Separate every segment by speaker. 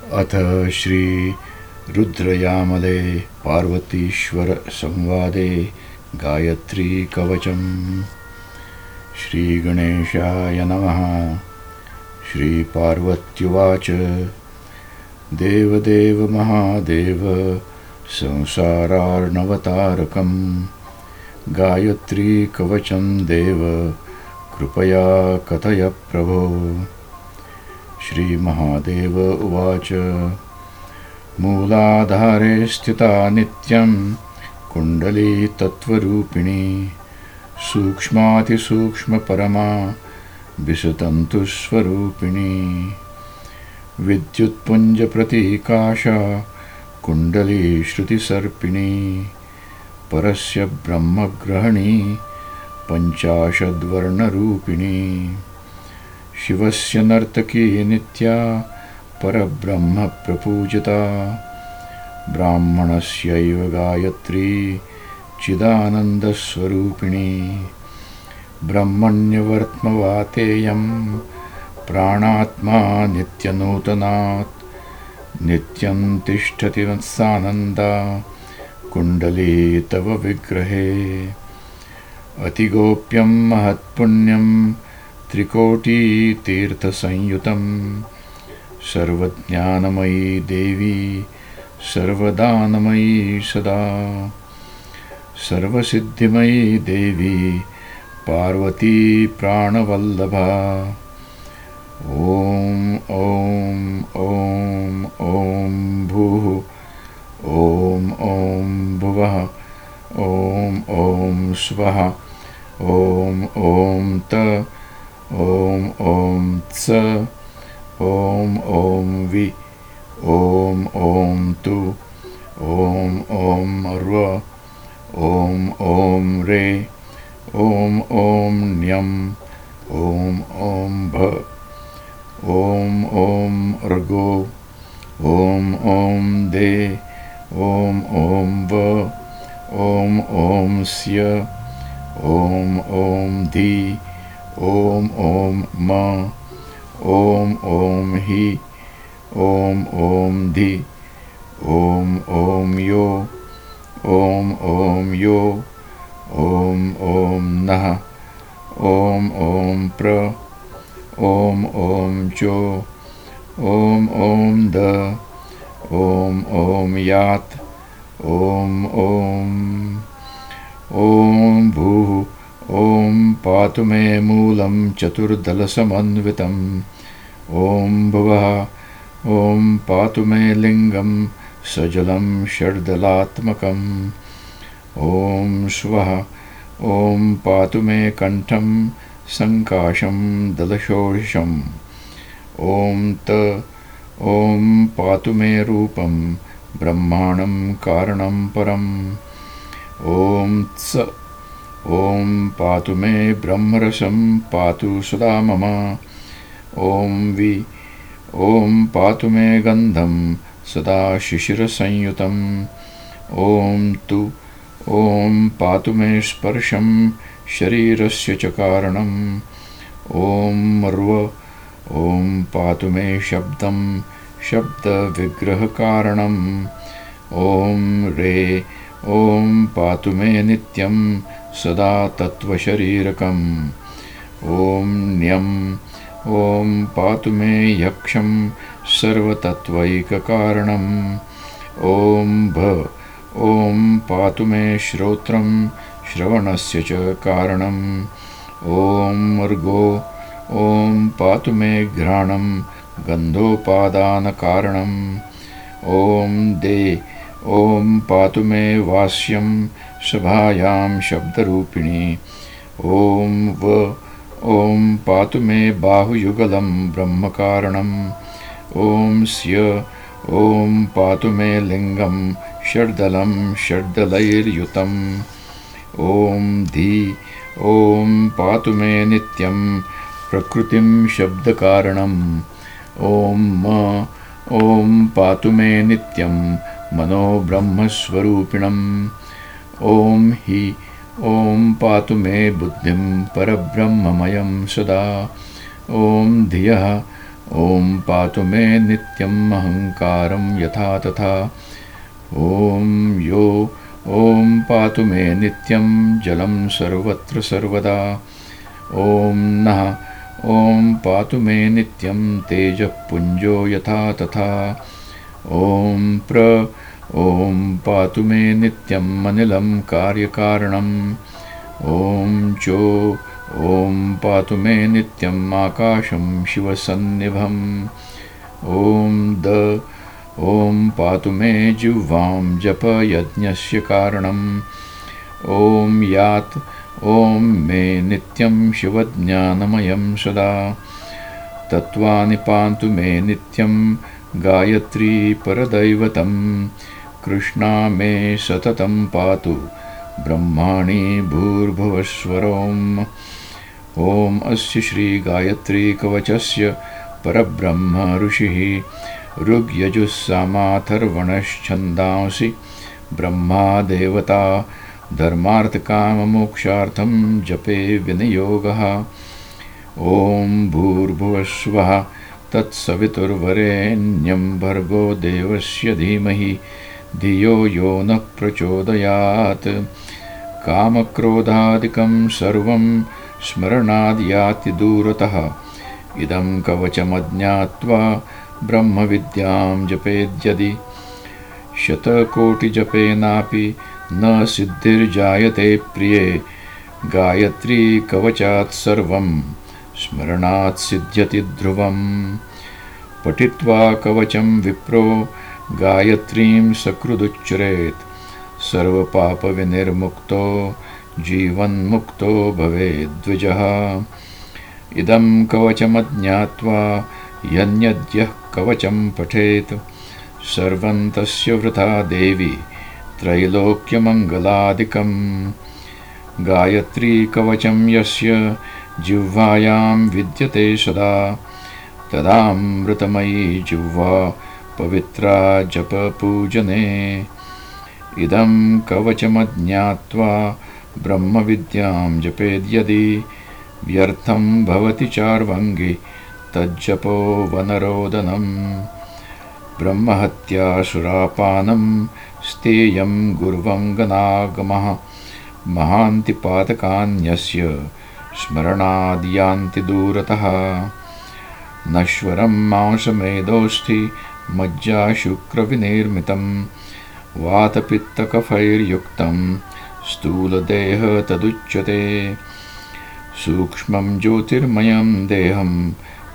Speaker 1: अथ श्रीरुद्रयामले पार्वतीश्वरसंवादे गायत्रीकवचम् श्रीगणेशाय नमः। श्रीपार्वत्युवाच। देवदेव महादेव संसारार्णवतारकं गायत्रीकवचं देव कृपया कथय प्रभो श्रीमहादेव उवाच। मूलाधारे स्थिता नित्यं कुण्डली तत्त्वरूपिणी सूक्ष्मातिसूक्ष्मपरमा विसतन्तुस्वरूपिणी विद्युत्पुञ्जप्रतीकाशा कुण्डली श्रुतिसर्पिणी परस्य ब्रह्मग्रहणी पञ्चाशद्वर्णरूपिणी शिवस्य नर्तकी नित्या परब्रह्मप्रपूजिता ब्राह्मणस्यैव गायत्री चिदानन्दस्वरूपिणी। ब्रह्मण्यवर्त्मवातेयं प्राणात्मा नित्यनूतनात्। नित्यं तिष्ठति वत्सानन्दा कुण्डली तव विग्रहे। अतिगोप्यं महत्पुण्यं त्रिकोटितीर्थसंयुतं सर्वज्ञानमयी देवी सर्वदानमयी सदा। सर्वसिद्धिमयी देवी पार्वती प्राणवल्लभा। ॐ ॐ ॐ ॐ भूः। ॐ ॐ भुवः। ॐ ॐ स्वः। ॐ ॐ त ॐ ॐ स ॐ ॐ वि ॐ ॐ तु ॐ ॐ र्व ॐ ॐ रे ॐ ॐ ण्यम् ॐ ॐ भ ॐ ॐ र्गो ॐ ॐ दे ॐ ॐ व ॐ ॐ स्य ॐ ॐ धी ॐ ॐ म ॐ ॐ हि ॐ ॐ धि ॐ ॐ यो ॐ ॐ यो ॐ ॐ नः ॐ ॐ प्र ॐ ॐ चो ॐ ॐ द ॐ ॐ यात् ॐ ॐ ॐ भूः ॐ पातु मे मूलं चतुर्दलसमन्वितम्। ॐ भुवः ॐ पातु मे लिङ्गं सजलं षड्दलात्मकम्। ॐ स्वः ॐ पातु मे कण्ठं सङ्काशं दलषोषम् ॐ त ॐ पातु मे रूपं ब्रह्माणं कारणं परम्। ॐ स ॐ पातु मे ब्रह्मरसं पातु सदा मम। ॐ वि ॐ पातु मे गन्धं सदा शिशिरसंयुतम्। ॐ तु ॐ पातु मे स्पर्शं शरीरस्य च कारणम्। ॐ मर्व ॐ पातु मे शब्दं शब्दविग्रहकारणम्। ॐ रे ॐ पातु मे नित्यं सदा तत्त्वशरीरकम्। ॐ ण्यम् ॐ पातु मे यक्षं सर्वतत्त्वैककारणम्। ॐ भ ॐ पातु मे श्रोत्रं श्रवणस्य च कारणम्। ॐ मृगो ॐ पातु मे घ्राणं गन्धोपादानकारणम्। ॐ दे ॐ पातु मे वास्यं सभायां शब्दरूपिणी। ॐ व ॐ पातु मे बाहुयुगलं ब्रह्मकारणम्। ॐ स्य ॐ पातु मे लिङ्गं षड्दलं षड्दलैर्युतम्। ॐ धी ॐ पातु मे नित्यं प्रकृतिं शब्दकारणम्। ॐ म ॐ पातु मे नित्यं मनोब्रह्मस्वरूपिणम् ॐ हि ॐ पातु मे बुद्धिं परब्रह्ममयं सदा। ॐ धियः ॐ पातु मे नित्यम् अहङ्कारं यथा तथा। ॐ यो ॐ पातु मे नित्यं जलं सर्वत्र सर्वदा। ॐ नः ॐ पातु मे नित्यं तेजःपुञ्जो यथा तथा। ॐ प्र ॐ पातु मे नित्यम् अनिलं कार्यकारणम्। ॐ चो ॐ पातु मे नित्यम् आकाशं शिवसन्निभम्। ॐ द ॐ पातु मे जिह्वां जपयज्ञस्य कारणम्। ॐ यात् ॐ मे नित्यं शिवज्ञानमयं सदा। तत्त्वानि पान्तु मे नित्यं गायत्री परदैवतं कृष्णा मे सततं पातु ब्रह्माणि भूर्भुवस्वरोम् ॐ अस्य श्रीगायत्रीकवचस्य परब्रह्म ऋषिः ऋग्यजुस्सामाथर्वणश्छन्दांसि ब्रह्मा देवता धर्मार्थकाममोक्षार्थं जपे विनियोगः। ॐ भूर्भुवस्वः तत्सवितुर्वरेण्यं भर्गो देवस्य धीमहि धियो यो न प्रचोदयात्। कामक्रोधादिकं सर्वं स्मरणाद्याति दूरतः। इदं कवचमज्ञात्वा ब्रह्मविद्यां जपेद्यदि। शतकोटिजपेनापि न सिद्धिर्जायते प्रिये। गायत्री कवचात् सर्वं स्मरणात् सिद्ध्यति ध्रुवम्। पठित्वा कवचं विप्रो गायत्रीं सकृदुच्चरेत् सर्वपापविनिर्मुक्तो जीवन्मुक्तो भवेद्विजः इदं कवचमज्ञात्वा यन्यद्यः कवचं पठेत्। सर्वं तस्य वृथा देवी त्रैलोक्यमङ्गलादिकम्। गायत्रीकवचं यस्य जिह्वायां विद्यते सदा। तदामृतमयी जिह्वा पवित्रा जपपूजने। इदं कवचमज्ञात्वा ब्रह्मविद्यां जपेद्यदि व्यर्थं भवति चार्वङ्गि तज्जपो वनरोदनम् ब्रह्महत्यासुरापानं स्तेयं गुर्वङ्गनागमः महान्तिपातकान्यस्य दूरतः। नश्वरं मांसमेधोऽस्थि मज्जाशुक्रविनिर्मितं वातपित्तकफैर्युक्तं स्थूलदेह तदुच्यते। सूक्ष्मं ज्योतिर्मयं देहं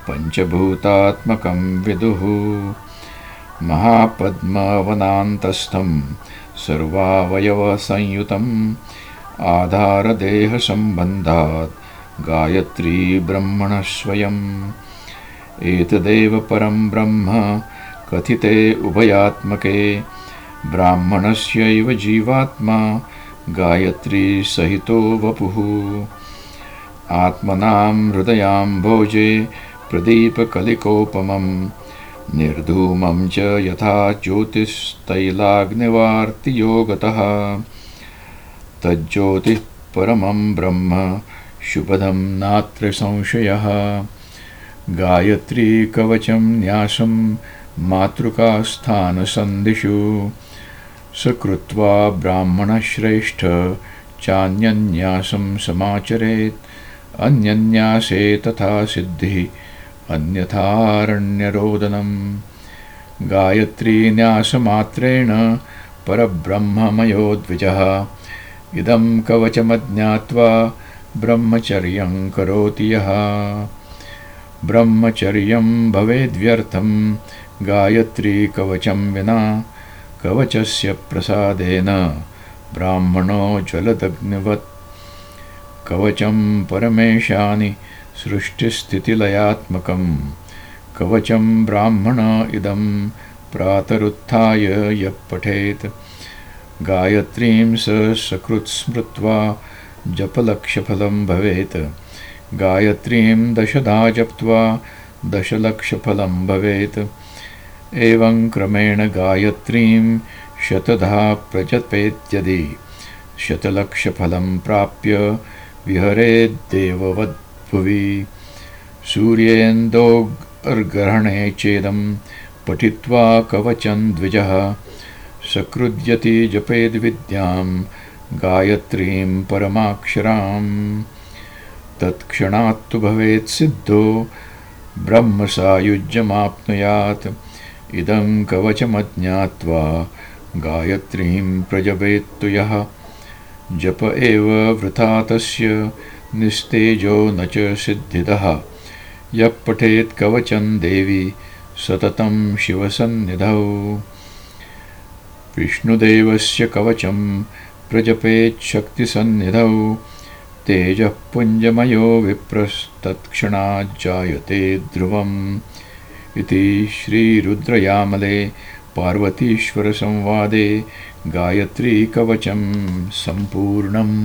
Speaker 1: पञ्चभूतात्मकं विदुः। महापद्मवनान्तस्थं सर्वावयवसंयुतम्। आधारदेहसम्बन्धात्। गायत्री ब्रह्मणः स्वयम्। एतदेव परं ब्रह्म कथिते उभयात्मके। ब्राह्मणस्यैव जीवात्मा गायत्रीसहितो वपुः। आत्मनां हृदयाम्भोजे प्रदीपकलिकोपमं निर्धूमं च यथा ज्योतिस्तैलाग्निवार्तियोगतः। तज्ज्योतिः परमं ब्रह्म शुभदं नात्र संशयः। गायत्रीकवचं न्यासं मातृकास्थानसन्धिषु। स कृत्वा ब्राह्मणश्रेष्ठ चान्यन्यासं समाचरेत् अन्यन्यासे तथा सिद्धिः अन्यथारण्यरोदनं गायत्रीन्यासमात्रेण परब्रह्ममयो द्विजः इदं कवचमज्ञात्वा ब्रह्मचर्यं करोति यः ब्रह्मचर्यं भवेद्व्यर्थं गायत्रीकवचं विना कवचस्य प्रसादेन ब्राह्मणो ज्वलदग्निवत्। कवचं परमेशानि सृष्टिस्थितिलयात्मकं। कवचं ब्राह्मण इदं प्रातरुत्थाय यः पठेत्। गायत्रीं स सकृत्स्मृत्वा जपलक्षफलं भवेत् गायत्रीं दशधा जप्त्वा दशलक्षफलं भवेत्। एवं क्रमेण गायत्रीं शतधा प्रजपेत्यदि। शतलक्षफलं प्राप्य विहरेद्देववद्भुवि सूर्येन्दोग् अर्ग्रहणे चेदं पठित्वा कवचं द्विजः। सकृद्यति जपेद्विद्यां गायत्रीं परमाक्षराम् तत्क्षणात्तु भवेत् सिद्धो ब्रह्मसायुज्यमाप्नुयात्। इदं कवचमज्ञात्वा गायत्रीं प्रजपेत्तु यः। जप एव वृथा तस्य निस्तेजो न च सिद्धिदः। यः पठेत् कवचं देवी सततं शिवसन्निधौ। विष्णुदेवस्य कवचं प्रजपेच्छक्तिसन्निधौ तेजः पुञ्जमयो विप्रस्तत्क्षणाज्जायते ध्रुवम् इति श्रीरुद्रयामले पार्वतीश्वरसंवादे गायत्रीकवचं सम्पूर्णम्